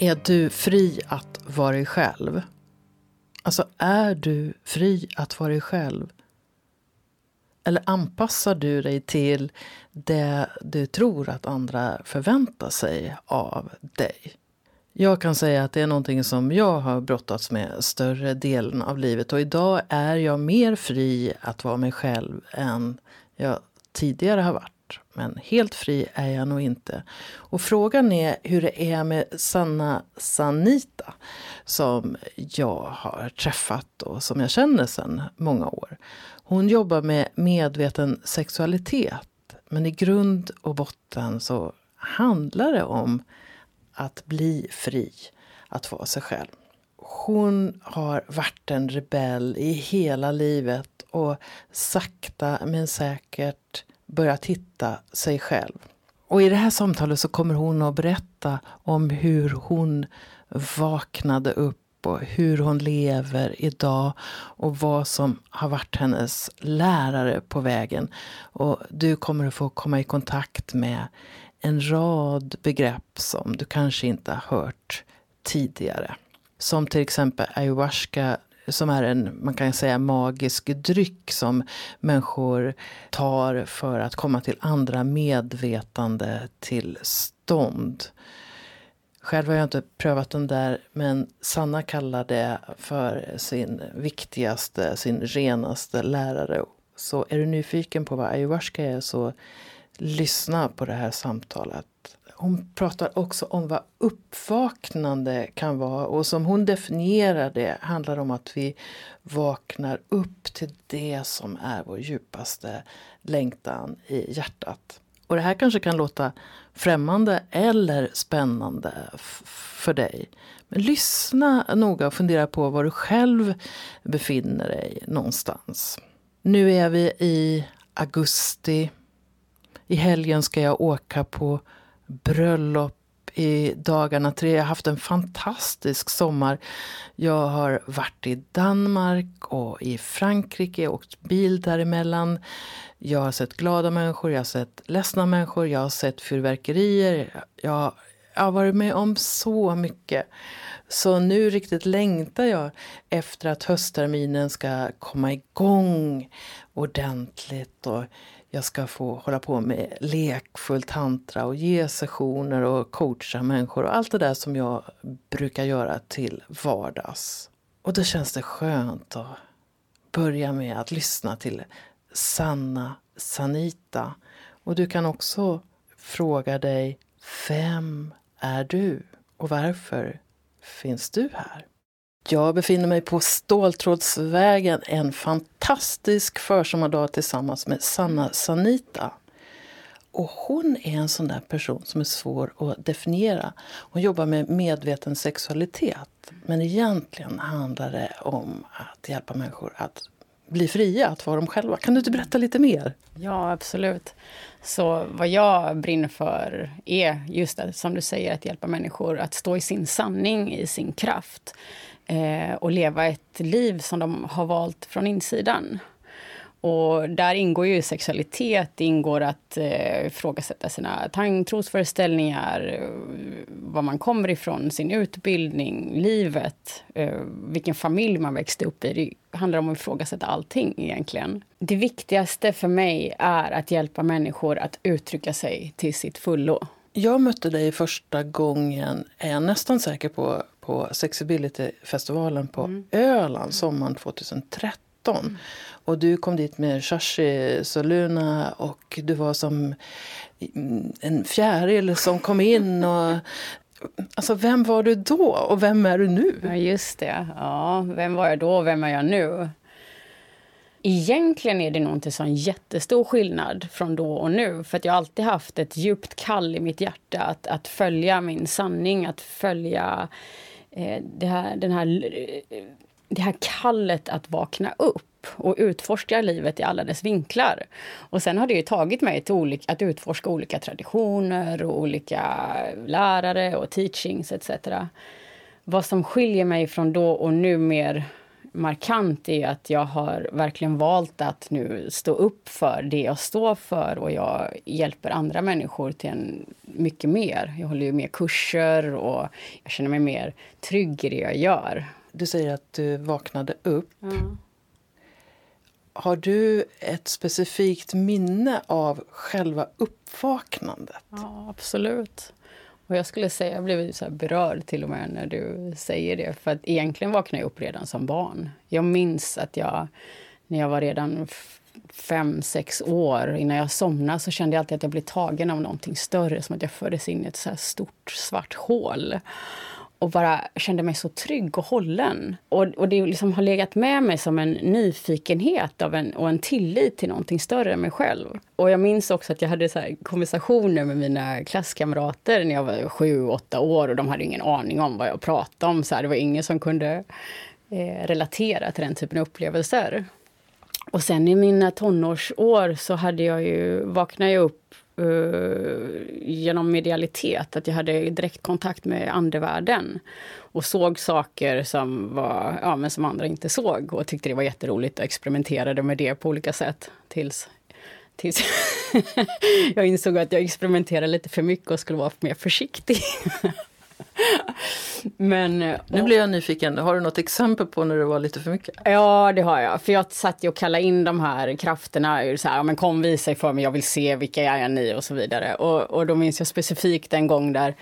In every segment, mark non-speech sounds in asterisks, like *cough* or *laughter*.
Är du fri att vara dig själv? Alltså, är du fri att vara dig själv? Eller anpassar du dig till det du tror att andra förväntar sig av dig? Jag kan säga att det är någonting som jag har brottats med större delen av livet. Och idag är jag mer fri att vara mig själv än jag tidigare har varit. Men helt fri är jag nog inte. Och frågan är hur det är med Sanna Sanita som jag har träffat och som jag känner sedan många år. Hon jobbar med medveten sexualitet. Men i grund och botten så handlar det om att bli fri, att vara sig själv. Hon har varit en rebell i hela livet och sakta men säkert börjat hitta sig själv. Och i det här samtalet så kommer hon att berätta om hur hon vaknade upp och hur hon lever idag och vad som har varit hennes lärare på vägen. Och du kommer att få komma i kontakt med en rad begrepp som du kanske inte har hört tidigare. Som till exempel ayahuasca som är en man kan säga magisk dryck som människor tar för att komma till andra medvetande tillstånd. Själv har jag inte prövat den där, men Sanna kallar det för sin viktigaste, sin renaste lärare. Så är du nyfiken på vad ayahuasca är så lyssna på det här samtalet. Hon pratar också om vad uppvaknande kan vara och som hon definierar det handlar om att vi vaknar upp till det som är vår djupaste längtan i hjärtat. Och det här kanske kan låta främmande eller spännande för dig. Men lyssna noga och fundera på var du själv befinner dig någonstans. Nu är vi i augusti. I helgen ska jag åka på bröllop i dagarna tre. Jag har haft en fantastisk sommar. Jag har varit i Danmark och i Frankrike, åkt bil däremellan. Jag har sett glada människor, jag har sett ledsna människor, jag har sett fyrverkerier. Jag, jag har varit med om så mycket. Så nu riktigt längtar jag efter att höstterminen ska komma igång ordentligt. Och jag ska få hålla på med lekfull tantra och ge sessioner och coacha människor och allt det där som jag brukar göra till vardags. Och då känns det skönt att börja med att lyssna till Sanna Sanita. Och du kan också fråga dig, vem är du och varför finns du här? Jag befinner mig på Ståltrådsvägen en fantastisk försommardag tillsammans med Sanna Sanita. Och hon är en sån där person som är svår att definiera. Hon jobbar med medveten sexualitet. Men egentligen handlar det om att hjälpa människor att bli fria, att vara dem själva. Kan du inte berätta lite mer? Ja, absolut. Så vad jag brinner för är just det, som du säger, att hjälpa människor att stå i sin sanning, i sin kraft eh, och leva ett liv som de har valt från insidan. Och där ingår ju sexualitet, det ingår att eh, ifrågasätta sina trosföreställningar, eh, var man kommer ifrån, sin utbildning, livet, eh, vilken familj man växte upp i. Det handlar om att ifrågasätta allting egentligen. Det viktigaste för mig är att hjälpa människor att uttrycka sig till sitt fullo. Jag mötte dig första gången, är jag nästan säker på, på Sexibility-festivalen på mm. Öland sommaren 2013. Mm. Och du kom dit med Shashi Soluna och du var som en fjäril som kom in. Och, alltså, vem var du då och vem är du nu? Ja, just det. Ja, vem var jag då och vem är jag nu? Egentligen är det nog inte så en jättestor skillnad från då och nu. För jag har alltid haft ett djupt kall i mitt hjärta att, att följa min sanning, att följa Eh, det, här, den här, eh, det här kallet att vakna upp och utforska livet i alla dess vinklar. Och sen har det ju tagit mig till olika, att utforska olika traditioner och olika lärare och teachings etc. Vad som skiljer mig från då och nu mer markant är att jag har verkligen valt att nu stå upp för det jag står för och jag hjälper andra människor till en mycket mer. Jag håller ju mer kurser och jag känner mig mer trygg i det jag gör. Du säger att du vaknade upp. Mm. Har du ett specifikt minne av själva uppvaknandet? Ja, absolut. Och jag skulle säga, jag blev så berörd till och med när du säger det. För att egentligen vaknade jag upp redan som barn. Jag minns att jag, när jag var redan fem, sex år, innan jag somnade så kände jag alltid att jag blev tagen av någonting större. Som att jag fördes in i ett så stort svart hål och bara kände mig så trygg och hållen. Och, och det liksom har legat med mig som en nyfikenhet av en, och en tillit till någonting större än mig själv. Och jag minns också att jag hade så konversationer med mina klasskamrater när jag var sju, åtta år och de hade ingen aning om vad jag pratade om. Så här, det var ingen som kunde eh, relatera till den typen av upplevelser. Och sen i mina tonårsår så hade jag ju, vaknade jag upp uh, genom medialitet, att jag hade direktkontakt med andevärlden och såg saker som, var, ja, men som andra inte såg och tyckte det var jätteroligt och experimenterade med det på olika sätt tills tills *laughs* jag insåg att jag experimenterade lite för mycket och skulle vara mer försiktig. *laughs* Men, nu blir jag nyfiken. Har du något exempel på när det var lite för mycket? Ja, det har jag. För jag satt ju och kallade in de här krafterna. Så här, men kom visa er för mig, jag vill se vilka jag är ni och så vidare. Och, och då minns jag specifikt en gång där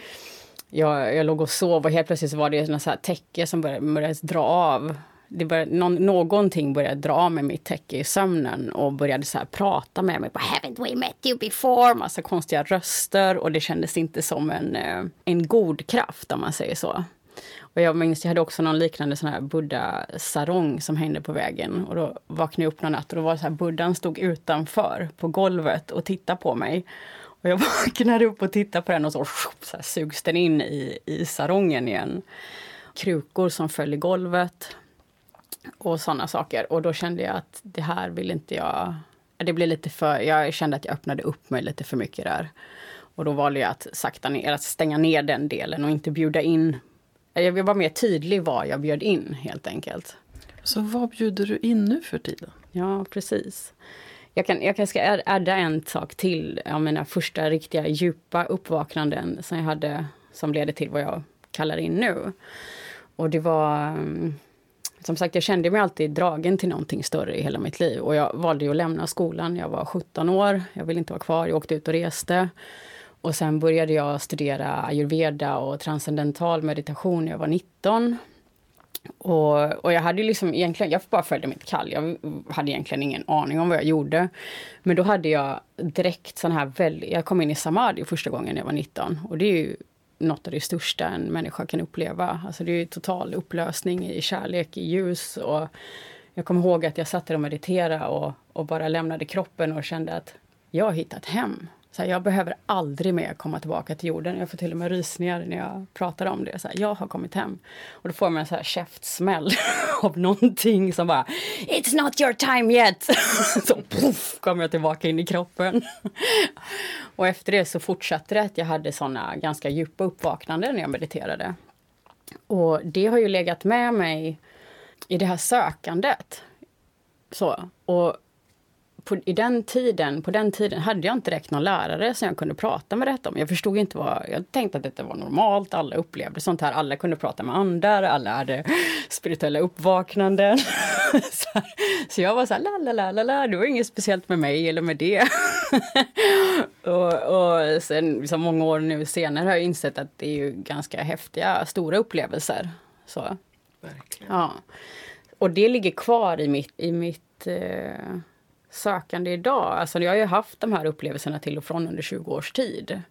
jag, jag låg och sov och helt plötsligt var det ett täcke som började, började dra av det började, någon, någonting började dra med mitt täcke i sömnen och började så prata med mig. Haven't we met you before? Massa konstiga röster och det kändes inte som en, eh, en god kraft om man säger så. Och jag minns, jag hade också någon liknande sån här buddha-sarong som hängde på vägen. Och då vaknade jag upp någon natt och då var det så här, buddhan stod utanför på golvet och tittade på mig. Och jag *laughs* vaknade upp och tittade på den och så, så här, sugs den in i, i sarongen igen. Krukor som föll i golvet och sådana saker. Och då kände jag att det här vill inte jag... Det blev lite för... Jag kände att jag öppnade upp mig lite för mycket där. Och då valde jag att sakta ner, att stänga ner den delen och inte bjuda in. Jag vara mer tydlig vad jag bjöd in helt enkelt. Så vad bjuder du in nu för tiden? Ja, precis. Jag, kan, jag ska adda en sak till av mina första riktiga djupa uppvaknanden som jag hade som ledde till vad jag kallar in nu. Och det var mm, som sagt, jag kände mig alltid dragen till någonting större i hela mitt liv. Och jag valde ju att lämna skolan. Jag var 17 år. Jag ville inte vara kvar. Jag åkte ut och reste. Och sen började jag studera ayurveda och transcendental meditation när jag var 19. Och, och jag hade liksom egentligen, jag bara följde mitt kall. Jag hade egentligen ingen aning om vad jag gjorde. Men då hade jag direkt sån här väldigt, jag kom in i samadhi första gången när jag var 19. Och det är ju något av det största en människa kan uppleva. Alltså det är total upplösning i kärlek, i ljus. Och jag kommer ihåg att jag satt där och mediterade och, och bara lämnade kroppen och kände att jag har hittat hem. Så här, jag behöver aldrig mer komma tillbaka till jorden. Jag får till och med rysningar när jag pratar om det. Så här, jag har kommit hem. Och då får man en så här käftsmäll *laughs* av någonting som bara It's not your time yet! *laughs* så puff, kom jag tillbaka in i kroppen. *laughs* och efter det så fortsatte det att jag hade såna ganska djupa uppvaknanden när jag mediterade. Och det har ju legat med mig i det här sökandet. Så. Och på, i den tiden, på den tiden hade jag inte direkt någon lärare som jag kunde prata med detta om. Jag förstod inte vad... Jag tänkte att detta var normalt, alla upplevde sånt här. Alla kunde prata med andar, alla hade *laughs* spirituella uppvaknanden. *laughs* så, så, jag var så här, la la la la det var inget speciellt med mig eller med det. *laughs* och, och sen, liksom många år nu senare har jag insett att det är ju ganska häftiga, stora upplevelser. Så. Verkligen. Ja. Och det ligger kvar i mitt, i mitt eh, sökande idag. Alltså jag har ju haft de här upplevelserna till och från under 20 års tid.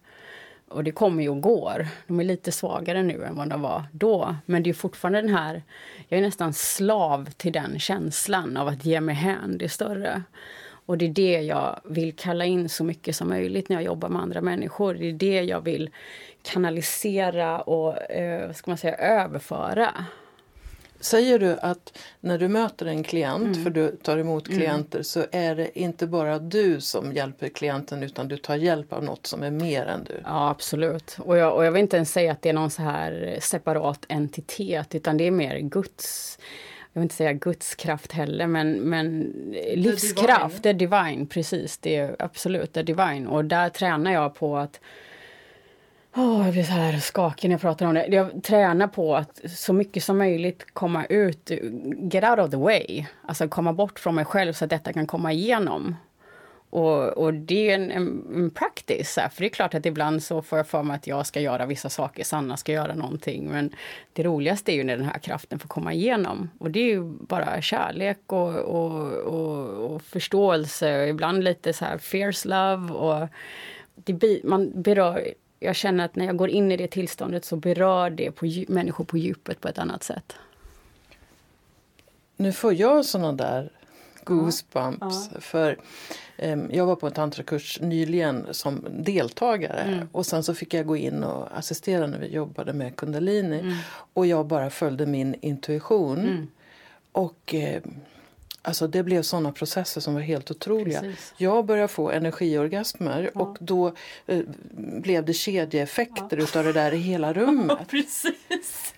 Och det kommer ju och går. De är lite svagare nu än vad de var då. Men det är fortfarande den här, jag är nästan slav till den känslan av att ge mig hän, det större. Och det är det jag vill kalla in så mycket som möjligt när jag jobbar med andra människor. Det är det jag vill kanalisera och eh, ska man säga, överföra. Säger du att när du möter en klient, mm. för du tar emot mm. klienter, mm. så är det inte bara du som hjälper klienten utan du tar hjälp av något som är mer än du? Ja absolut. Och jag, och jag vill inte ens säga att det är någon så här separat entitet utan det är mer Guds jag vill inte säga Guds kraft heller, men, men livskraft, det är divine, precis. Det är absolut det är divine. Och där tränar jag på att Oh, jag blir så här skakig när jag pratar om det. Jag tränar på att så mycket som möjligt komma ut, get out of the way. Alltså komma bort från mig själv så att detta kan komma igenom. Och, och det är en, en, en practice. För det är klart att ibland så får jag för mig att jag ska göra vissa saker, Sanna ska göra någonting. Men det roligaste är ju när den här kraften får komma igenom. Och det är ju bara kärlek och, och, och, och förståelse. Ibland lite så här fierce love. Och det, man berör jag känner att när jag går in i det tillståndet så berör det på människor på djupet på ett annat sätt. Nu får jag såna där goosebumps. Ja. För um, jag var på en tantrakurs nyligen som deltagare mm. och sen så fick jag gå in och assistera när vi jobbade med kundalini. Mm. Och jag bara följde min intuition. Mm. Och um, Alltså det blev såna processer som var helt otroliga. Precis. Jag började få energiorgasmer ja. och då eh, blev det kedjeeffekter ja. utav det där i hela rummet. *laughs* Precis.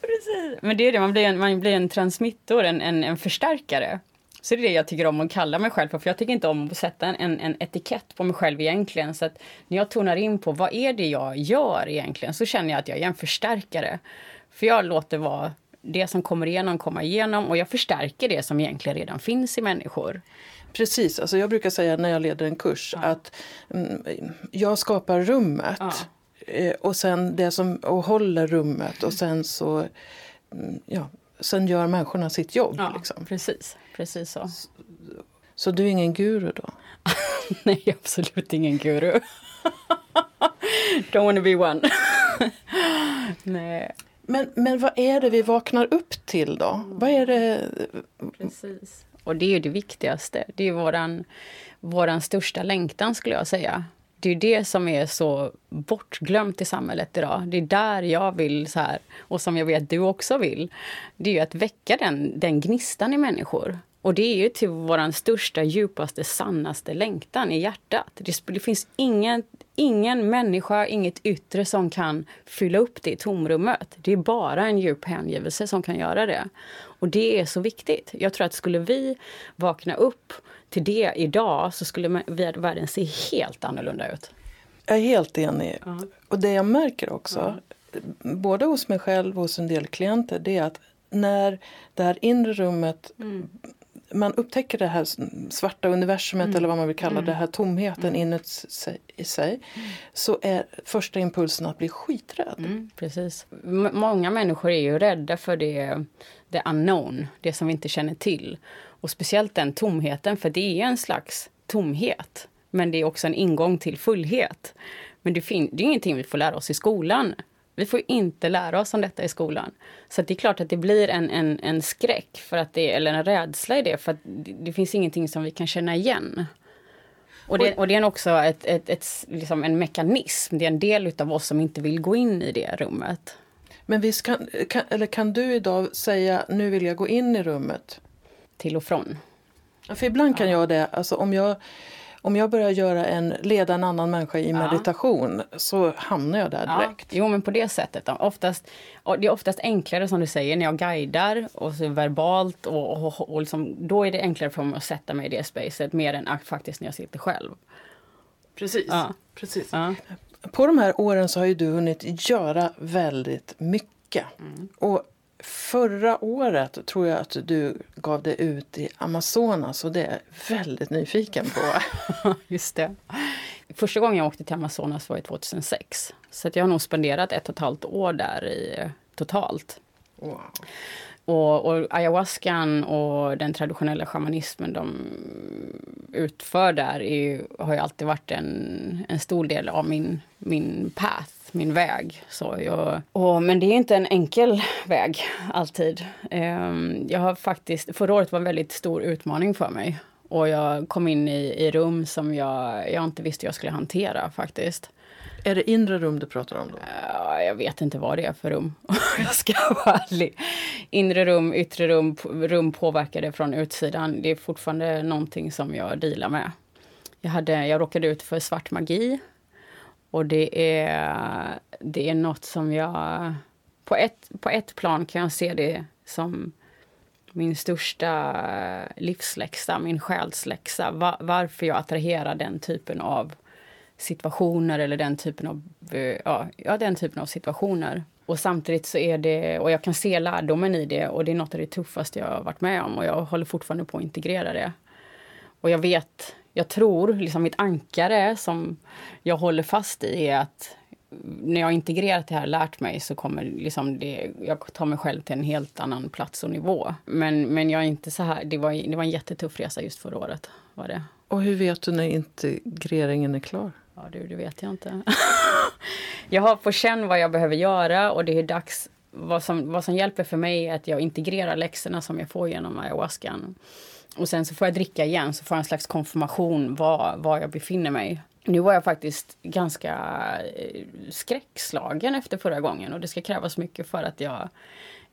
Precis. Men det är det, man blir en, man blir en transmittor, en, en, en förstärkare. Så det är det jag tycker om att kalla mig själv för. För jag tycker inte om att sätta en, en etikett på mig själv egentligen. Så att när jag tonar in på vad är det jag gör egentligen så känner jag att jag är en förstärkare. För jag låter vara det som kommer igenom komma igenom och jag förstärker det som egentligen redan finns i människor. Precis, alltså jag brukar säga när jag leder en kurs ja. att mm, jag skapar rummet ja. eh, och sen det som och håller rummet och sen så mm, ja, sen gör människorna sitt jobb. Ja, liksom. Precis, precis så. så. Så du är ingen guru då? *laughs* Nej, absolut ingen guru. *laughs* Don't wanna be one. *laughs* Nej. Men, men vad är det vi vaknar upp till då? Mm. Vad är det? Precis. Och det är det viktigaste. Det är våran, våran största längtan skulle jag säga. Det är det som är så bortglömt i samhället idag. Det är där jag vill, så här, och som jag vet du också vill, det är att väcka den, den gnistan i människor. Och det är ju till vår största, djupaste, sannaste längtan i hjärtat. Det, det finns ingen, ingen människa, inget yttre som kan fylla upp det tomrummet. Det är bara en djup hängivelse som kan göra det. Och det är så viktigt. Jag tror att skulle vi vakna upp till det idag så skulle världen se helt annorlunda ut. Jag är helt enig. Ja. Och det jag märker också, ja. både hos mig själv och hos en del klienter, det är att när det här inre rummet mm man upptäcker det här svarta universumet mm. eller vad man vill kalla mm. det, här tomheten mm. inuti sig, i sig. Mm. Så är första impulsen att bli skiträdd. Mm, precis. M många människor är ju rädda för det, det unknown, det som vi inte känner till. Och speciellt den tomheten, för det är en slags tomhet. Men det är också en ingång till fullhet. Men det, det är ingenting vi får lära oss i skolan. Vi får inte lära oss om detta i skolan. Så det är klart att det blir en, en, en skräck, för att det, eller en rädsla i det, för att det, det finns ingenting som vi kan känna igen. Och det, och det är också ett, ett, ett, liksom en mekanism, det är en del av oss som inte vill gå in i det rummet. Men visst kan, kan, eller kan du idag säga nu vill jag gå in i rummet? Till och från. För ibland kan ja. jag det. Alltså om jag om jag börjar göra en, leda en annan människa i meditation så hamnar jag där direkt. Ja. Jo, men på det sättet. Oftast, det är oftast enklare som du säger när jag guidar och så verbalt och, och, och liksom, då är det enklare för mig att sätta mig i det spacet mer än faktiskt när jag sitter själv. Precis. Ja. Precis. Ja. På de här åren så har ju du hunnit göra väldigt mycket. Mm. Och Förra året tror jag att du gav dig ut i Amazonas och det är jag väldigt nyfiken på. *laughs* Just det. Första gången jag åkte till Amazonas var 2006. Så jag har nog spenderat ett och ett halvt år där i, totalt. Wow. Och, och ayahuascan och den traditionella shamanismen de utför där är, har ju alltid varit en, en stor del av min, min path, min väg. Så jag, och, men det är inte en enkel väg alltid. Um, jag har faktiskt, förra året var en väldigt stor utmaning för mig. Och jag kom in i, i rum som jag, jag inte visste jag skulle hantera faktiskt. Är det inre rum du pratar om? då? jag vet inte vad det är för rum. *laughs* jag ska vara ärlig. Inre rum, yttre rum, rum påverkade från utsidan. Det är fortfarande någonting som jag dealar med. Jag, hade, jag råkade ut för svart magi. Och det är, det är något som jag... På ett, på ett plan kan jag se det som min största livsläxa, min själsläxa. Va varför jag attraherar den typen av situationer eller den typen av, ja, ja, den typen av situationer. Och samtidigt så är det, och jag kan se lärdomen i det och det är något av det tuffaste jag har varit med om och jag håller fortfarande på att integrera det. Och jag vet, jag tror, liksom mitt ankare som jag håller fast i är att när jag integrerat det här lärt mig så kommer liksom det, jag tar mig själv till en helt annan plats och nivå. Men, men jag är inte så här, det var, det var en jättetuff resa just förra året. Var det. Och hur vet du när integreringen är klar? Ja du, det vet jag inte. *laughs* jag har på känn vad jag behöver göra och det är dags. Vad som, vad som hjälper för mig är att jag integrerar läxorna som jag får genom ayahuascan. Och sen så får jag dricka igen, så får jag en slags konfirmation var, var jag befinner mig. Nu var jag faktiskt ganska eh, skräckslagen efter förra gången och det ska krävas mycket för att jag,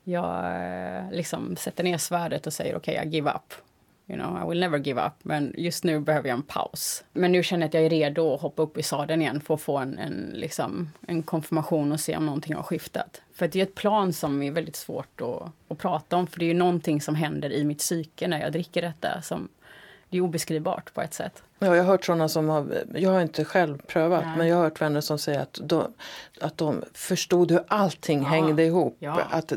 jag eh, liksom sätter ner svärdet och säger okej, okay, I give up. You know, I will never give up. Men just nu behöver jag en paus. Men nu känner jag att jag är redo att hoppa upp i sadeln igen för att få en, en, liksom, en konfirmation och se om någonting har skiftat. För det är ett plan som är väldigt svårt att, att prata om. För det är ju någonting som händer i mitt psyke när jag dricker detta. Som, det är obeskrivbart på ett sätt. Ja, jag har hört sådana som har, jag har inte själv prövat, Nej. men jag har hört vänner som säger att de, att de förstod hur allting ja. hängde ihop. Ja. Att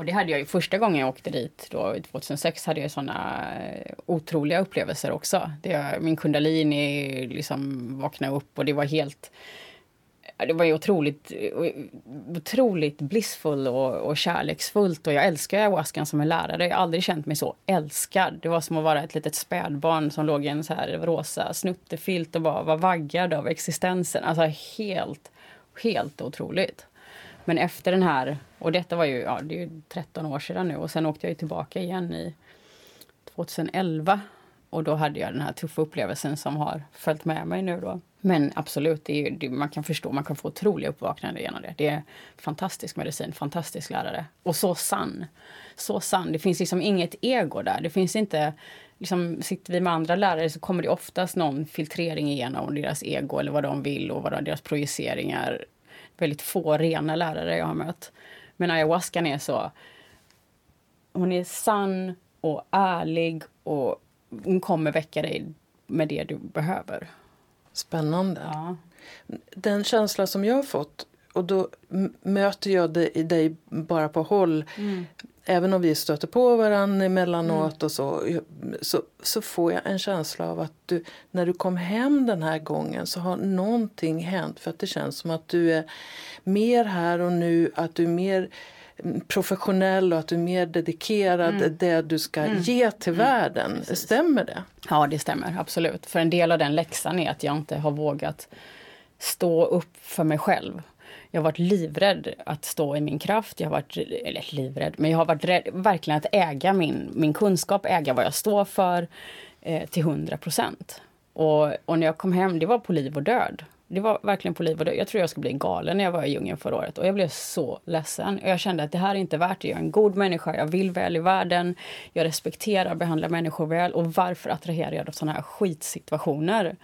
och det hade jag ju första gången jag åkte dit, då, 2006, hade jag såna eh, otroliga upplevelser också. Det, min kundalini liksom vaknade upp och det var helt... Det var ju otroligt, eh, otroligt blissful och, och kärleksfullt och jag älskar ayahuascan som en lärare. Jag har aldrig känt mig så älskad. Det var som att vara ett litet spädbarn som låg i en så här rosa snuttefilt och bara var vaggad av existensen. Alltså helt, helt otroligt. Men efter den här, och detta var ju, ja, det är ju 13 år sedan nu och sen åkte jag tillbaka igen i 2011. Och då hade jag den här tuffa upplevelsen som har följt med mig nu då. Men absolut, det är, det, man kan förstå, man kan få otroliga uppvaknanden genom det. Det är fantastisk medicin, fantastisk lärare. Och så sann. Så sann. Det finns liksom inget ego där. Det finns inte, liksom, sitter vi med andra lärare så kommer det oftast någon filtrering igenom deras ego eller vad de vill och vad deras projiceringar väldigt få rena lärare jag har mött. Men ayahuascan är så... Hon är sann och ärlig och hon kommer väcka dig med det du behöver. Spännande. Ja. Den känsla som jag har fått, och då möter jag dig bara på håll mm även om vi stöter på varandra emellanåt mm. och så, så, så får jag en känsla av att du, när du kom hem den här gången så har någonting hänt. För att det känns som att du är mer här och nu, att du är mer professionell och att du är mer dedikerad mm. det du ska mm. ge till mm. världen. Precis. Stämmer det? Ja, det stämmer absolut. För en del av den läxan är att jag inte har vågat stå upp för mig själv. Jag har varit livrädd att stå i min kraft. Jag har varit, eller livrädd, men jag har varit rädd verkligen att äga min, min kunskap, äga vad jag står för eh, till 100 procent. Och, och när jag kom hem, det var på liv och död. Det var verkligen på liv och död. Jag tror jag skulle bli galen när jag var i djungeln förra året. Och jag blev så ledsen. Och jag kände att det här är inte värt det. Jag är en god människa, jag vill väl i världen. Jag respekterar och behandlar människor väl. Och varför attraherar jag då sådana här skitsituationer?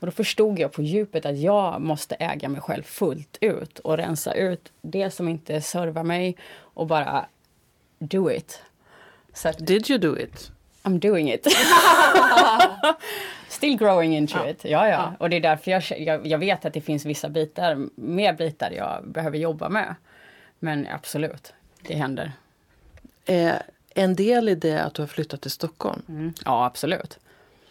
Och då förstod jag på djupet att jag måste äga mig själv fullt ut och rensa ut det som inte servar mig och bara do it. Så att, Did you do it? I'm doing it. *laughs* Still growing into ja. it. Ja, ja. Och det är därför jag, jag, jag, vet att det finns vissa bitar, mer bitar jag behöver jobba med. Men absolut, det händer. Är en del i det att du har flyttat till Stockholm? Mm. Ja, absolut.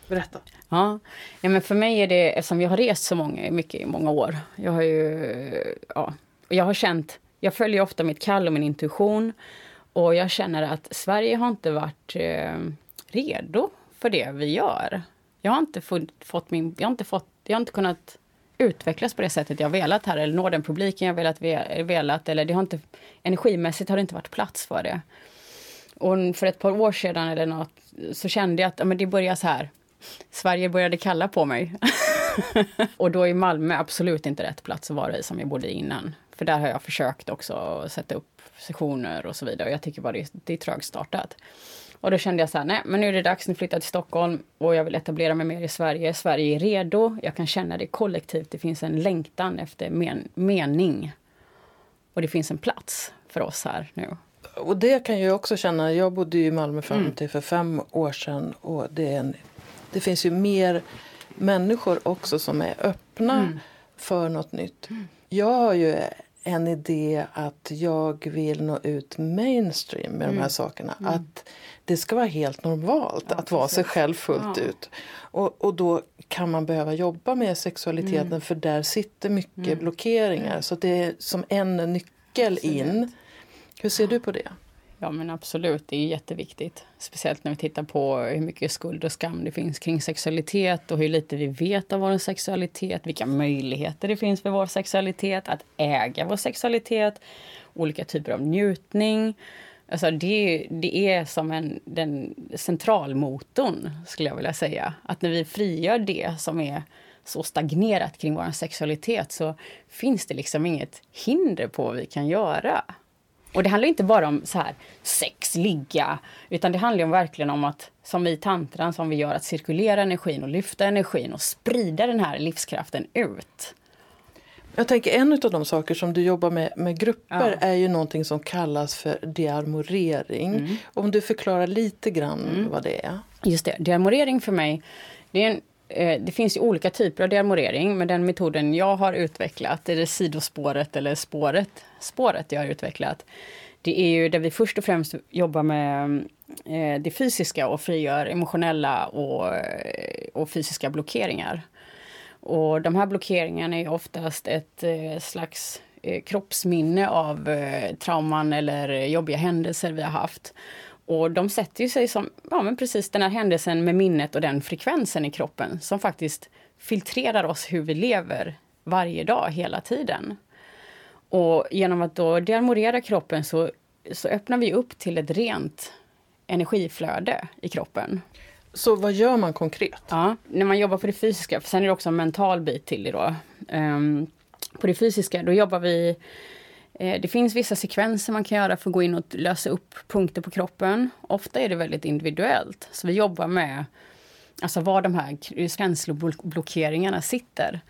Berätta. Ja. ja, men för mig är det, eftersom jag har rest så många, mycket i många år. Jag har ju, ja, jag har känt, jag följer ofta mitt kall och min intuition. Och jag känner att Sverige har inte varit eh, redo för det vi gör. Jag har inte fått min, jag har inte fått, jag har inte kunnat utvecklas på det sättet jag velat här eller nå den publiken jag velat, velat eller det har inte, energimässigt har det inte varit plats för det. Och för ett par år sedan eller något så kände jag att ja, men det börjar så här. Sverige började kalla på mig. *laughs* och då är Malmö absolut inte rätt plats att vara i som jag bodde innan. För där har jag försökt också sätta upp sessioner och så vidare. Och jag tycker bara det, det är trögstartat. Och då kände jag så här, nej men nu är det dags, nu flyttar jag till Stockholm och jag vill etablera mig mer i Sverige. Sverige är redo, jag kan känna det kollektivt. Det finns en längtan efter men mening. Och det finns en plats för oss här nu. Och det kan jag också känna. Jag bodde i Malmö fram mm. till för fem år sedan. Och det, en, det finns ju mer människor också som är öppna mm. för något nytt. Mm. Jag har ju en idé att jag vill nå ut mainstream med mm. de här mm. sakerna. Mm. Att det ska vara helt normalt ja, att vara sig själv fullt ja. ut. Och, och då kan man behöva jobba med sexualiteten mm. för där sitter mycket mm. blockeringar. Så det är som en nyckel absolut. in. Hur ser du på det? Ja men absolut, det är jätteviktigt. Speciellt när vi tittar på hur mycket skuld och skam det finns kring sexualitet och hur lite vi vet av vår sexualitet, vilka möjligheter det finns för vår sexualitet, att äga vår sexualitet, olika typer av njutning. Alltså det, det är som en, den centralmotorn, skulle jag vilja säga. Att när vi frigör det som är så stagnerat kring vår sexualitet så finns det liksom inget hinder på vad vi kan göra. Och det handlar inte bara om så här sex, ligga, utan det handlar om verkligen om att, som vi i tantran, som vi gör, att cirkulera energin och lyfta energin och sprida den här livskraften ut. Jag tänker en av de saker som du jobbar med med grupper ja. är ju någonting som kallas för dearmorering. Mm. Om du förklarar lite grann mm. vad det är. Just det, dearmorering för mig, det är en Eh, det finns ju olika typer av dearmorering, men den metoden jag har utvecklat, är det sidospåret eller spåret, spåret jag har utvecklat. Det är ju där vi först och främst jobbar med eh, det fysiska och frigör emotionella och, eh, och fysiska blockeringar. Och de här blockeringarna är oftast ett eh, slags eh, kroppsminne av trauman eller jobbiga händelser vi har haft. Och de sätter ju sig som ja, men precis den här händelsen med minnet och den frekvensen i kroppen som faktiskt filtrerar oss hur vi lever varje dag, hela tiden. Och genom att då dearmorera kroppen så, så öppnar vi upp till ett rent energiflöde i kroppen. Så vad gör man konkret? Ja, när man jobbar på det fysiska, för sen är det också en mental bit till det då. Um, på det fysiska, då jobbar vi Eh, det finns vissa sekvenser man kan göra för att gå in och lösa upp punkter på kroppen. Ofta är det väldigt individuellt. Så vi jobbar med alltså var de här känsloblockeringarna sitter.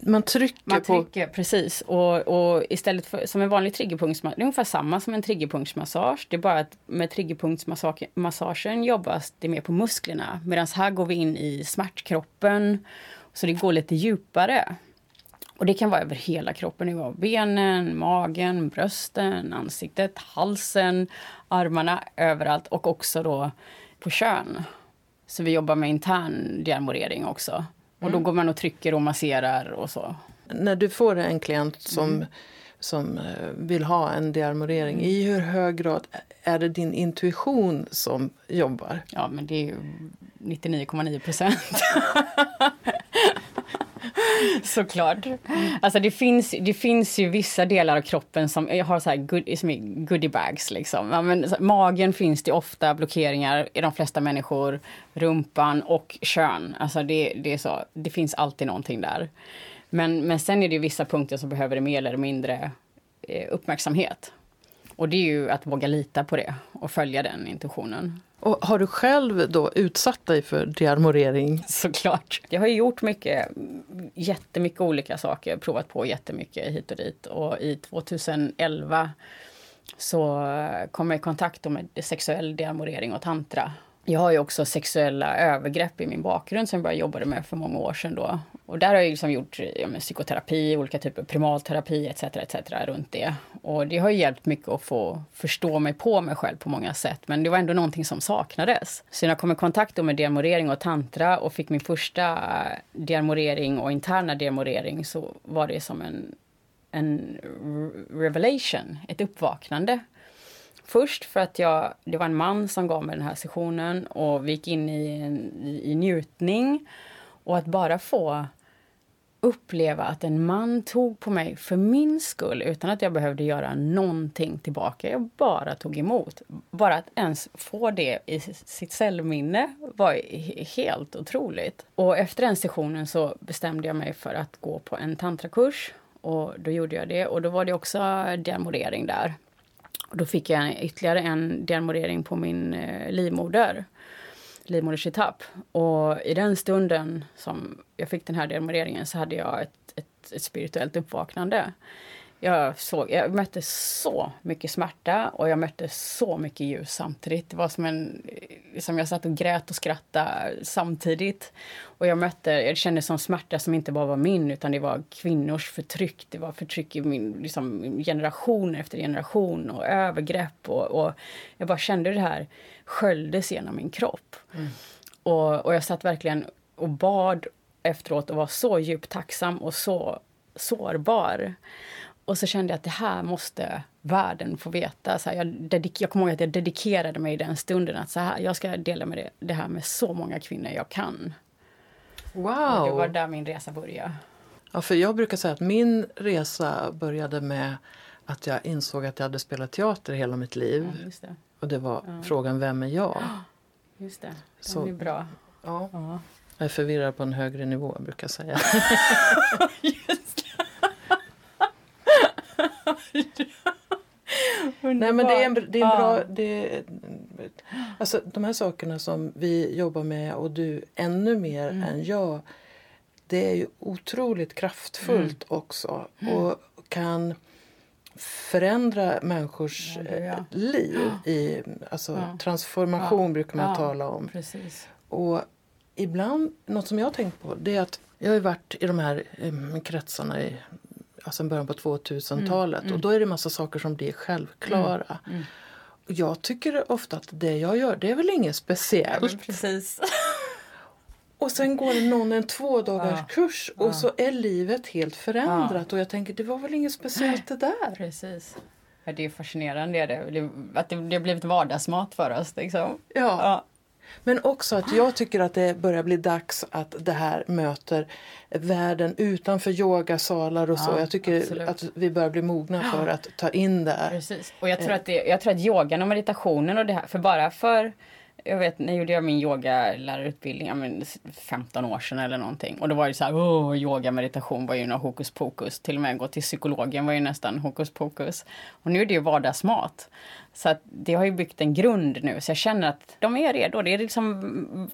Man trycker, man trycker på... Precis. Och, och istället för som en vanlig triggerpunktsmassage, det är ungefär samma som en triggerpunktsmassage. Det är bara att med triggerpunktsmassagen jobbas det mer på musklerna. Medan här går vi in i smärtkroppen. Så det går lite djupare. Och det kan vara över hela kroppen. Det kan vara benen, magen, brösten, ansiktet, halsen, armarna, överallt. Och också då på kön. Så vi jobbar med intern dearmorering också. Och då mm. går man och trycker och masserar och så. När du får en klient som, mm. som eh, vill ha en dearmorering, mm. i hur hög grad är det din intuition som jobbar? Ja, men det är ju 99,9 procent. *laughs* *laughs* Såklart. Alltså det finns, det finns ju vissa delar av kroppen som har så här good, som är goodiebags. Liksom. Ja, men, magen finns det ofta blockeringar i de flesta människor. Rumpan och kön. Alltså det, det, är så, det finns alltid någonting där. Men, men sen är det vissa punkter som behöver mer eller mindre eh, uppmärksamhet. Och det är ju att våga lita på det och följa den intentionen. Och har du själv då utsatt dig för dearmorering? Såklart. Jag har gjort mycket, jättemycket olika saker, provat på jättemycket hit och dit. Och i 2011 så kom jag i kontakt med sexuell dearmorering och tantra. Jag har ju också sexuella övergrepp i min bakgrund som jag började jobba med för många år sedan. Då. Och där har jag liksom gjort ja, psykoterapi, olika typer av primalterapi etc. etc. runt det. Och det har hjälpt mycket att få förstå mig på mig själv på många sätt. Men det var ändå någonting som saknades. Så när jag kom i kontakt med demorering och tantra och fick min första eh, demorering och interna demorering så var det som en, en revelation, ett uppvaknande. Först för att jag, det var en man som gav mig den här sessionen och vi gick in i, en, i, i njutning. Och att bara få uppleva att en man tog på mig för min skull utan att jag behövde göra någonting tillbaka. Jag bara tog emot. Bara att ens få det i sitt cellminne var helt otroligt. Och efter den sessionen så bestämde jag mig för att gå på en tantrakurs. Och då gjorde jag det och då var det också demorering där. Och då fick jag ytterligare en demorering på min eh, livmoder livmodersetapp. Och i den stunden som jag fick den här demoreringen så hade jag ett, ett, ett spirituellt uppvaknande jag, såg, jag mötte så mycket smärta och jag mötte så mycket ljus samtidigt. Det var som en... Liksom jag satt och grät och skrattade samtidigt. Och jag mötte, jag kände som smärta som inte bara var min utan det var kvinnors förtryck. Det var förtryck i min liksom, generation efter generation och övergrepp. Och, och jag bara kände det här sköljdes genom min kropp. Mm. Och, och jag satt verkligen och bad efteråt och var så djupt tacksam och så sårbar. Och så kände jag att det här måste världen få veta. Så här, jag, dedik- jag kommer ihåg att jag dedikerade mig i den stunden att så här, jag ska dela med det, det här med så många kvinnor jag kan. Wow! Och det var där min resa började. Ja, för jag brukar säga att min resa började med att jag insåg att jag hade spelat teater hela mitt liv. Ja, det. Och det var ja. frågan Vem är jag? *gasps* Just det, den så, är bra. Ja. ja. Jag är förvirrad på en högre nivå, jag brukar säga. *laughs* *laughs* Nej men det är en, det är en bra... Det, alltså de här sakerna som vi jobbar med och du ännu mer mm. än jag. Det är ju otroligt kraftfullt mm. också och kan förändra människors ja, ja. liv. I, alltså ja. Transformation brukar man tala om. Precis. Och ibland, något som jag har tänkt på det är att jag har varit i de här eh, kretsarna i alltså början på 2000-talet mm, mm. och då är det massa saker som blir självklara. Mm, mm. Och jag tycker ofta att det jag gör det är väl inget speciellt. Ja, precis. *laughs* Och sen går någon en två dagars ja, kurs och ja. så är livet helt förändrat och jag tänker det var väl inget speciellt det där. Precis. Ja, det är fascinerande det, att det, det har blivit vardagsmat för oss. Liksom. Ja. Men också att jag tycker att det börjar bli dags att det här möter världen utanför yogasalar och så. jag tycker absolut. att vi börjar bli mogna för att ta in det. Precis. Och jag tror, att det, jag tror att yogan och meditationen och det här, för bara för jag vet, när gjorde jag min yogalärarutbildning, men 15 år sedan eller någonting. Och då var det så här, oh, yoga, meditation var ju något hokus pokus. Till och med gå till psykologen var ju nästan hokus pokus. Och nu är det ju vardagsmat. Så att det har ju byggt en grund nu, så jag känner att de är redo. Det är liksom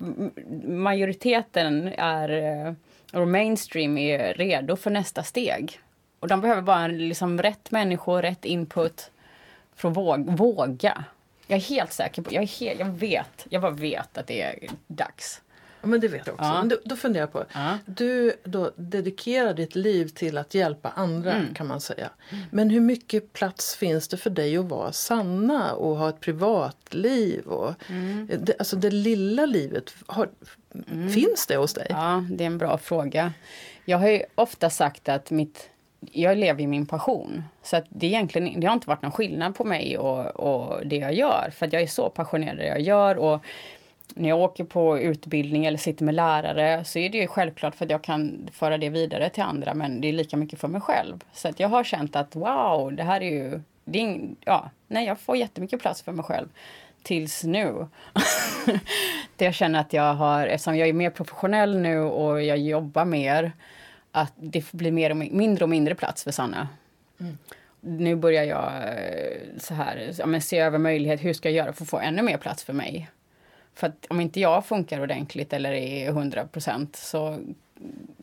majoriteten är, eh, och mainstream är redo för nästa steg. Och de behöver bara liksom rätt människor, rätt input för att våga. Jag är helt säker på, jag, är helt, jag vet, jag bara vet att det är dags. Ja, men det vet jag också. Ja. Då, då funderar jag på, ja. du då dedikerar ditt liv till att hjälpa andra mm. kan man säga. Mm. Men hur mycket plats finns det för dig att vara Sanna och ha ett privatliv? Och, mm. det, alltså det lilla livet, har, mm. finns det hos dig? Ja, det är en bra fråga. Jag har ju ofta sagt att mitt jag lever i min passion. Så att det, egentligen, det har inte varit någon skillnad på mig och, och det jag gör. För att jag är så passionerad i det jag gör. Och när jag åker på utbildning eller sitter med lärare så är det ju självklart för att jag kan föra det vidare till andra. Men det är lika mycket för mig själv. Så att jag har känt att wow, det här är ju... Det är, ja, nej, jag får jättemycket plats för mig själv. Tills nu. *laughs* det jag känner att jag har, eftersom jag är mer professionell nu och jag jobbar mer att det blir mer och mindre och mindre plats för Sanna. Mm. Nu börjar jag eh, så här, ja, se över möjlighet, hur ska jag göra för att få ännu mer plats för mig? För att om inte jag funkar ordentligt eller är 100 procent så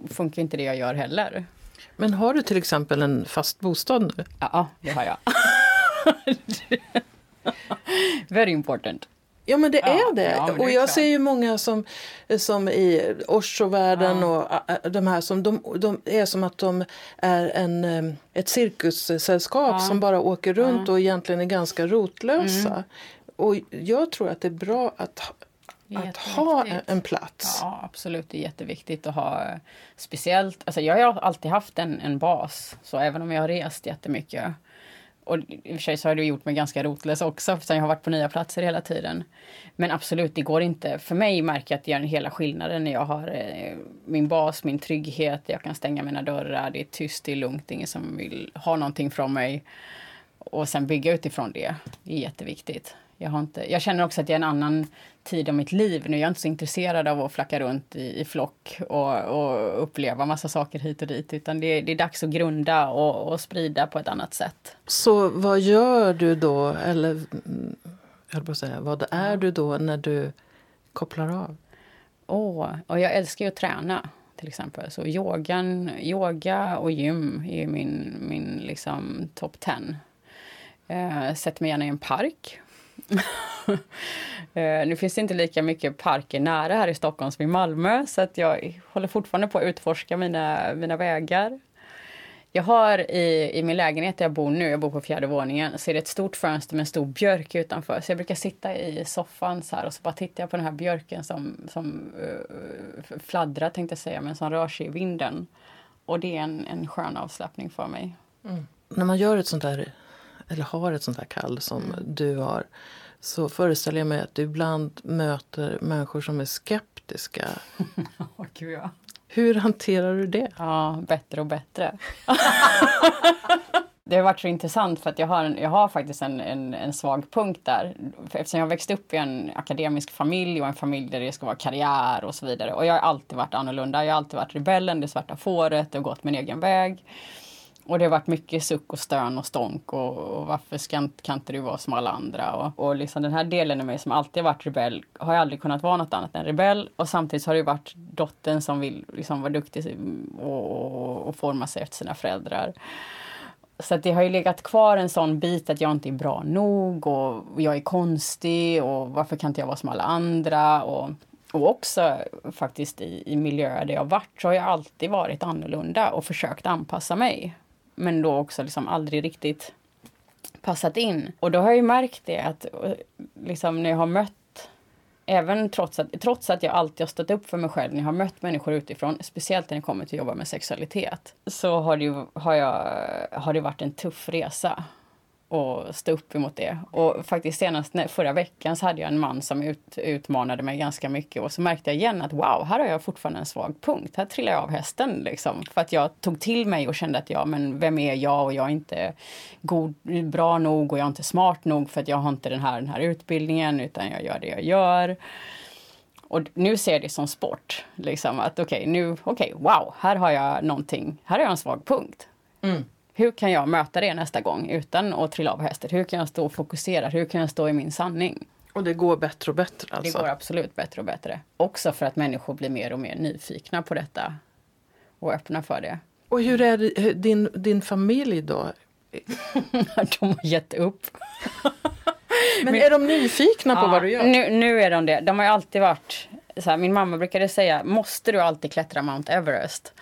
funkar inte det jag gör heller. Men har du till exempel en fast bostad nu? Ja, det har jag. *laughs* Very important. Ja men det är det. Ja, och jag ser ju många som, som i Osho-världen ja. och de här som de, de, är som att de är en, ett cirkussällskap ja. som bara åker runt och egentligen är ganska rotlösa. Mm. Och jag tror att det är bra att att ha en plats. Ja, absolut. Det är jätteviktigt att ha speciellt. Alltså jag har alltid haft en, en bas, så även om jag har rest jättemycket och i och för sig så har det gjort mig ganska rotlös också eftersom jag har varit på nya platser hela tiden. Men absolut, det går inte. För mig märker jag att det gör hela skillnaden när jag har eh, min bas, min trygghet, jag kan stänga mina dörrar, det är tyst, det är lugnt, det är ingen som vill ha någonting från mig. Och sen bygga utifrån det. Det är jätteviktigt. Jag, har inte, jag känner också att jag är en annan tid av mitt liv nu. Jag är inte så intresserad av att flacka runt i, i flock och, och uppleva massa saker hit och dit. Utan det, det är dags att grunda och, och, sprida på ett annat sätt. Så vad gör du då, eller mm, jag på att säga, vad är du då när du kopplar av? Åh, oh, och jag älskar ju att träna. till exempel. Så yogan, yoga och gym är min, min liksom top 10. Eh, sätter mig gärna i en park. *laughs* Eh, nu finns det inte lika mycket parker nära här i Stockholm som i Malmö så att jag håller fortfarande på att utforska mina, mina vägar. Jag har i, i min lägenhet där jag bor nu, jag bor på fjärde våningen, så är det ett stort fönster med en stor björk utanför. Så jag brukar sitta i soffan så här och så bara tittar jag på den här björken som, som uh, fladdrar tänkte jag säga, men som rör sig i vinden. Och det är en, en skön avslappning för mig. Mm. När man gör ett sånt där, eller har ett sånt här kall som mm. du har, så föreställer jag mig att du ibland möter människor som är skeptiska. *laughs* oh, Gud, ja. Hur hanterar du det? Ja, bättre och bättre. *laughs* det har varit så intressant för att jag har, en, jag har faktiskt en, en, en svag punkt där. Eftersom jag växt upp i en akademisk familj och en familj där det ska vara karriär och så vidare. Och jag har alltid varit annorlunda. Jag har alltid varit rebellen, det svarta fåret och gått min egen väg. Och det har varit mycket suck och stön och stånk och, och varför ska, kan inte du vara som alla andra? Och, och liksom den här delen av mig som alltid varit rebell har jag aldrig kunnat vara något annat än rebell. Och samtidigt har det varit dottern som vill liksom vara duktig och, och, och forma sig efter sina föräldrar. Så det har ju legat kvar en sån bit att jag inte är bra nog och jag är konstig och varför kan inte jag vara som alla andra? Och, och också faktiskt i, i miljöer där jag varit så har jag alltid varit annorlunda och försökt anpassa mig men då också liksom aldrig riktigt passat in. Och då har jag ju märkt det att eh, liksom när jag har mött Även trots att, trots att jag alltid har stått upp för mig själv när jag har mött människor utifrån, speciellt när det kommer till att jobba med sexualitet, så har det, har jag, har det varit en tuff resa och stå upp emot det. Och faktiskt senast förra veckan så hade jag en man som ut, utmanade mig ganska mycket och så märkte jag igen att wow, här har jag fortfarande en svag punkt. Här trillar jag av hästen liksom. För att jag tog till mig och kände att ja, men vem är jag och jag är inte god, bra nog och jag är inte smart nog för att jag har inte den här, den här utbildningen utan jag gör det jag gör. Och nu ser jag det som sport. Liksom att okej, okay, nu, okej, okay, wow, här har jag någonting, här har jag en svag punkt. Mm hur kan jag möta det nästa gång utan att trilla av hästet? Hur kan jag stå fokuserad? Hur kan jag stå i min sanning? Och det går bättre och bättre alltså? Det går absolut bättre och bättre. Också för att människor blir mer och mer nyfikna på detta och öppna för det. Och hur är det, din, din familj då? *laughs* de har gett upp. *laughs* Men är de nyfikna på ja, vad du gör? Nu, nu är de det. De har alltid varit så här, min mamma brukade säga, måste du alltid klättra Mount Everest?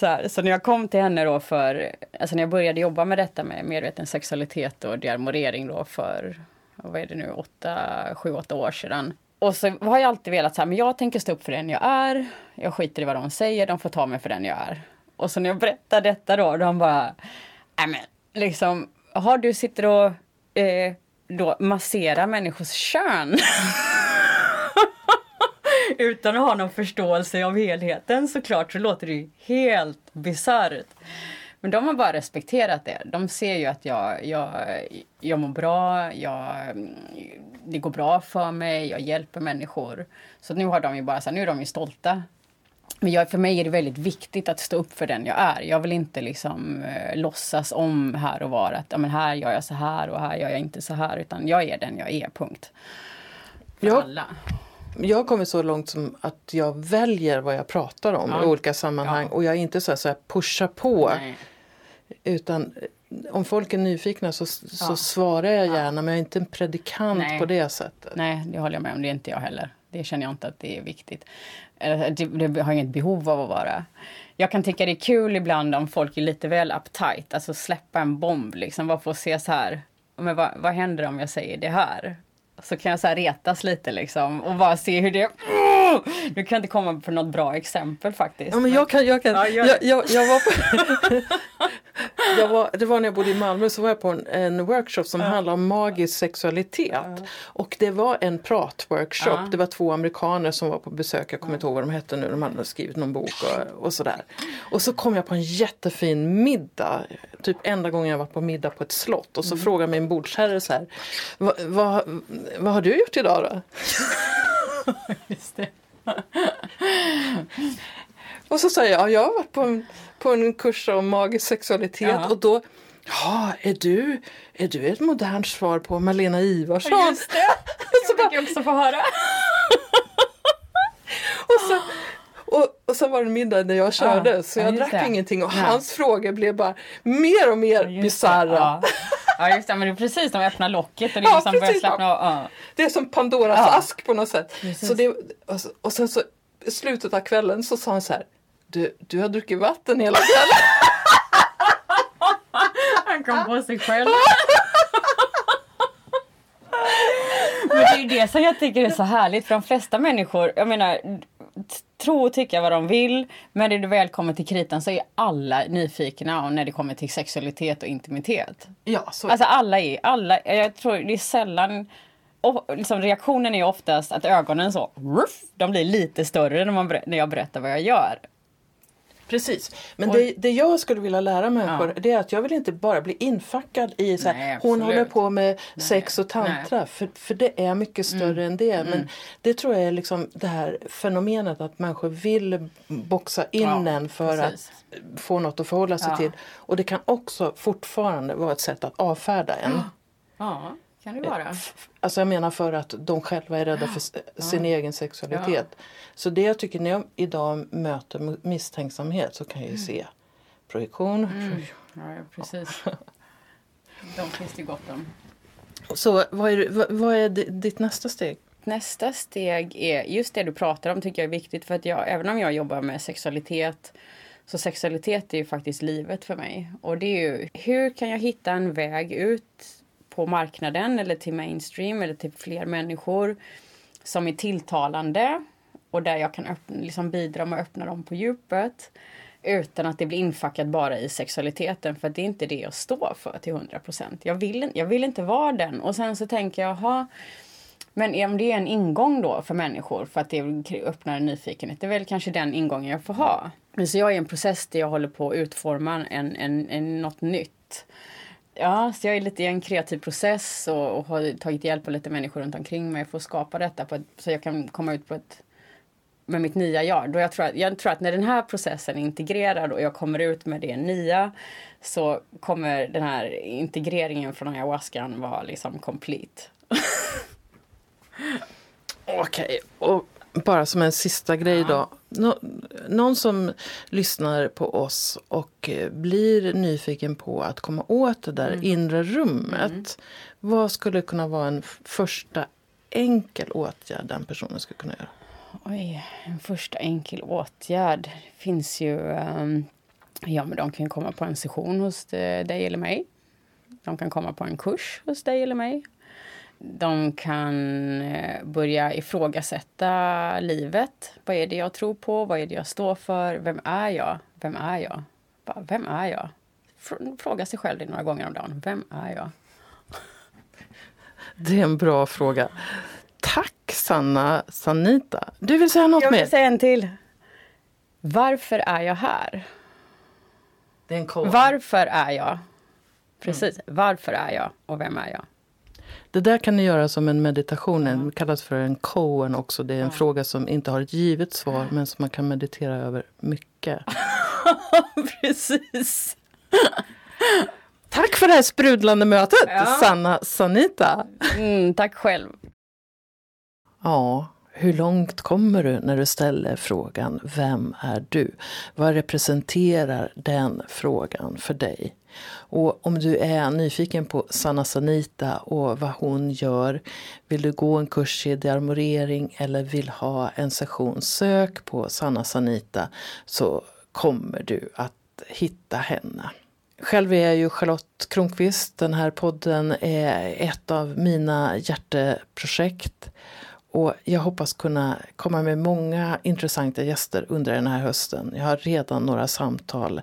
Så, här, så, när jag kom till henne då för, alltså när jag började jobba med detta med medveten sexualitet och diarmorering då för, vad är det nu, åtta, sju, åtta år sedan. Och så har jag alltid velat så här, men jag tänker stå upp för den jag är. Jag skiter i vad de säger, de får ta mig för den jag är. Och så när jag berättar detta då, de bara, nej men liksom, har du sitter och eh, då masserar människors kön. *laughs* utan att ha någon förståelse av helheten såklart så låter det ju helt bisarrt. Men de har bara respekterat det. De ser ju att jag, jag, jag mår bra, jag, det går bra för mig, jag hjälper människor. Så nu har de ju bara så här, nu är de ju stolta. Men jag, för mig är det väldigt viktigt att stå upp för den jag är. Jag vill inte liksom eh, låtsas om här och var att ja, men här gör jag så här och här gör jag inte så här. Utan jag är den jag är, punkt. För alla jag har kommit så långt som att jag väljer vad jag pratar om ja. i olika sammanhang. Ja. Och jag är inte så, här, pushar på. Nej. Utan om folk är nyfikna så, så ja. svarar jag gärna men jag är inte en predikant Nej. på det sättet. Nej, det håller jag med om. Det är inte jag heller. Det känner jag inte att det är viktigt. Det, det har inget behov av att vara. Jag kan tycka det är kul ibland om folk är lite väl uptight. Alltså släppa en bomb liksom. Bara få se så här. Men vad, vad händer om jag säger det här? Så kan jag så retas lite liksom och bara se hur det... Nu kan jag inte komma på något bra exempel faktiskt. Ja, men jag kan, jag kan. Ja, jag, jag, jag, var på jag *laughs* var, det var när jag bodde i Malmö så var jag på en, en workshop som ja. handlade om magisk sexualitet. Ja. Och det var en pratworkshop. Ja. Det var två amerikaner som var på besök. Jag kommer inte ihåg vad de hette nu. De hade skrivit någon bok och, och sådär. Och så kom jag på en jättefin middag. Typ enda gången jag var på middag på ett slott. Och så mm. frågade min bordsherre så här. Vad, vad, vad har du gjort idag då? *laughs* Just det. Och så sa jag, ja, jag har varit på en på en kurs om magisk sexualitet ja. och då Ja, är du, är du ett modernt svar på Malena Ivarsson? Ja, just det! *laughs* Det fick jag också få höra. *laughs* och, så, och, och sen var det middag när jag körde Ja, så ja, jag drack det. ingenting och Nej. hans frågor blev bara mer och mer det, bisarra. Ja. ja, just det. Men det är precis, de öppnar locket och det är Ja, liksom börjar slappna av. Ja. Det är som Pandoras Ja. ask på något sätt. Precis. Så det, och, så- och sen så i slutet av kvällen så sa han så här. Du, du har druckit vatten hela kvällen. *laughs* Han kom på sig själv. *laughs* Men det är ju det som jag tycker är så härligt för de flesta människor, jag menar, tro och tycka vad de vill, men när det väl kommer till kritan så är alla nyfikna när det kommer till sexualitet och intimitet. Ja, så, Alltså alla är, alla, jag tror det är sällan, och liksom reaktionen är oftast att ögonen så, ruff, de blir lite större när, man, när jag berättar vad jag gör. Precis. Men Och- det, det jag skulle vilja lära människor det är att jag vill inte bara bli infackad i så här, Nej, hon håller på med sex och tantra. För, för det är mycket större än det. Men det tror jag är liksom det här fenomenet att människor vill boxa in Ja, en för precis. att få något att förhålla sig Ja. till. Och det kan också fortfarande vara ett sätt att avfärda en. Ja, kan det vara. Alltså jag menar för att de själva är rädda för sin egen sexualitet. Så det jag tycker när jag idag möter misstänksamhet så kan jag ju se projektion. Ja, ja, precis. De finns det gott om. Så vad är, vad, vad är di- ditt nästa steg? Nästa steg är just det du pratar om tycker jag är viktigt för att jag, även om jag jobbar med sexualitet så sexualitet är ju faktiskt livet för mig. Och det är ju hur kan jag hitta en väg ut på marknaden eller till mainstream eller till fler människor som är tilltalande och där jag kan öppna, liksom bidra med att öppna dem på djupet utan att det blir infackat bara i sexualiteten för det är inte det jag står för till 100 procent. Jag vill, jag vill inte vara den och sen så tänker jag, ha men om det är en ingång då för människor för att det öppnar en nyfikenhet, det är väl kanske den ingången jag får ha. Så jag är i en process där jag håller på att utforma en, en, en, något nytt. Ja, så jag är lite i en kreativ process och, och har tagit hjälp av lite människor runt omkring mig för att skapa detta på ett, så jag kan komma ut på ett med mitt nya jag. Då jag, tror att, jag tror att när den här processen är integrerad och jag kommer ut med det nya så kommer den här integreringen från ayahuascan vara liksom complete. *laughs* Okej, och bara som en sista grej då. Nå, någon som lyssnar på oss och eh, blir nyfiken på att komma åt det där inre rummet. Vad skulle kunna vara en första enkel åtgärd den personen skulle kunna göra? Oj, en första enkel åtgärd finns ju... ehm, ja, men de kan komma på en session hos eh, dig eller mig. De kan komma på en kurs hos dig eller mig. De kan eh, börja ifrågasätta livet. Vad är det jag tror på? Vad är det jag står för? Vem är jag? Vem är jag? Vem är jag? Fr- Fråga sig själv det några gånger om dagen. Vem är jag? *laughs* Det är en bra fråga. Tack Sanna Sanita. Du vill säga något Jag mer? vill säga en till. Varför är jag här? Varför är jag? Precis. Varför är jag och vem är jag? Det där kan ni göra som en meditation. Det kallas för en koen också. Det är en fråga som inte har ett givet svar men som man kan meditera över mycket. *laughs* Precis. Tack för det här sprudlande mötet, Ja. Sanna Sanita. Mm, tack själv. Ja, hur långt kommer du när du ställer frågan Vem är du? Vad representerar den frågan för dig? Och om du är nyfiken på Sanna Sanita och vad hon gör, vill du gå en kurs i dearmorering eller vill ha en session, sök på Sanna Sanita så kommer du att hitta henne. Själv är jag ju Charlotte Kronqvist. Den här podden är ett av mina hjärteprojekt. Och jag hoppas kunna komma med många intressanta gäster under den här hösten. Jag har redan några samtal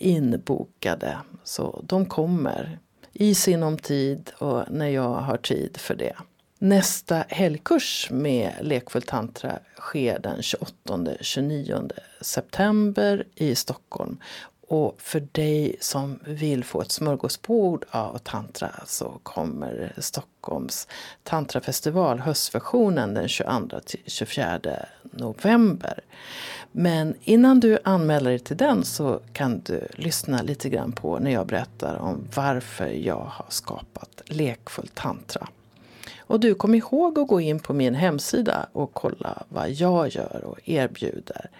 inbokade. Så de kommer i sinom tid och när jag har tid för det. Nästa helgkurs med Lekfull tantra sker den 28-29 september i Stockholm. Och för dig som vill få ett smörgåsbord av tantra så kommer Stockholms tantrafestival, höstversionen, den 22-24 november. Men innan du anmäler dig till den så kan du lyssna lite grann på när jag berättar om varför jag har skapat Lekfull tantra. Och du kom ihåg att gå in på min hemsida och kolla vad jag gör och erbjuder.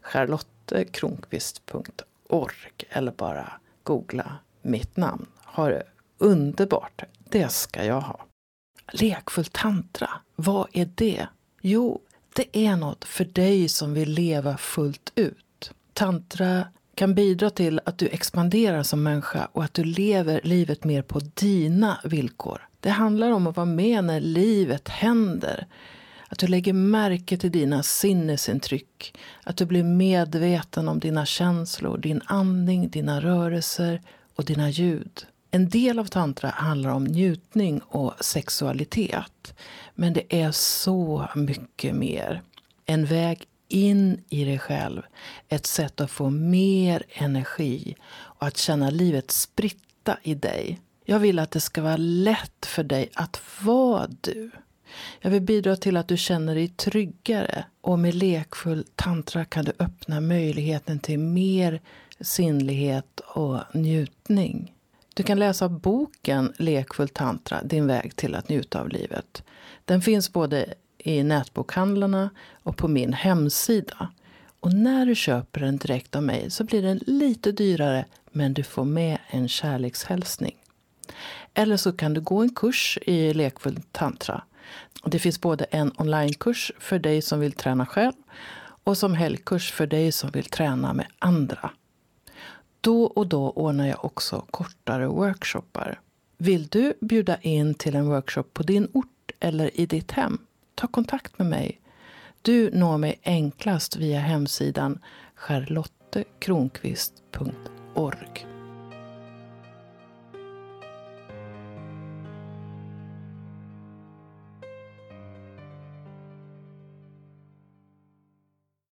charlottekronqvist.org eller bara googla mitt namn. Ha det underbart. Det ska jag ha. Lekfull tantra, vad är det? Jo, det är något för dig som vill leva fullt ut. Tantra kan bidra till att du expanderar som människa och att du lever livet mer på dina villkor. Det handlar om att vara med när livet händer. Att du lägger märke till dina sinnesintryck. Att du blir medveten om dina känslor, din andning, dina rörelser och dina ljud. En del av tantra handlar om njutning och sexualitet. Men det är så mycket mer. En väg in i dig själv. Ett sätt att få mer energi och att känna livet spritta i dig. Jag vill att det ska vara lätt för dig att vara du. Jag vill bidra till att du känner dig tryggare och med lekfull tantra kan du öppna möjligheten till mer sinnlighet och njutning. Du kan läsa boken Lekfull tantra, din väg till att njuta av livet. Den finns både i nätbokhandlarna och på min hemsida. Och när du köper den direkt av mig så blir den lite dyrare men du får med en kärlekshälsning. Eller så kan du gå en kurs i lekfull tantra. Det finns både en onlinekurs för dig som vill träna själv och som helgkurs för dig som vill träna med andra. Då och då ordnar jag också kortare workshoppar. Vill du bjuda in till en workshop på din ort eller i ditt hem? Ta kontakt med mig. Du når mig enklast via hemsidan charlottekronqvist.org.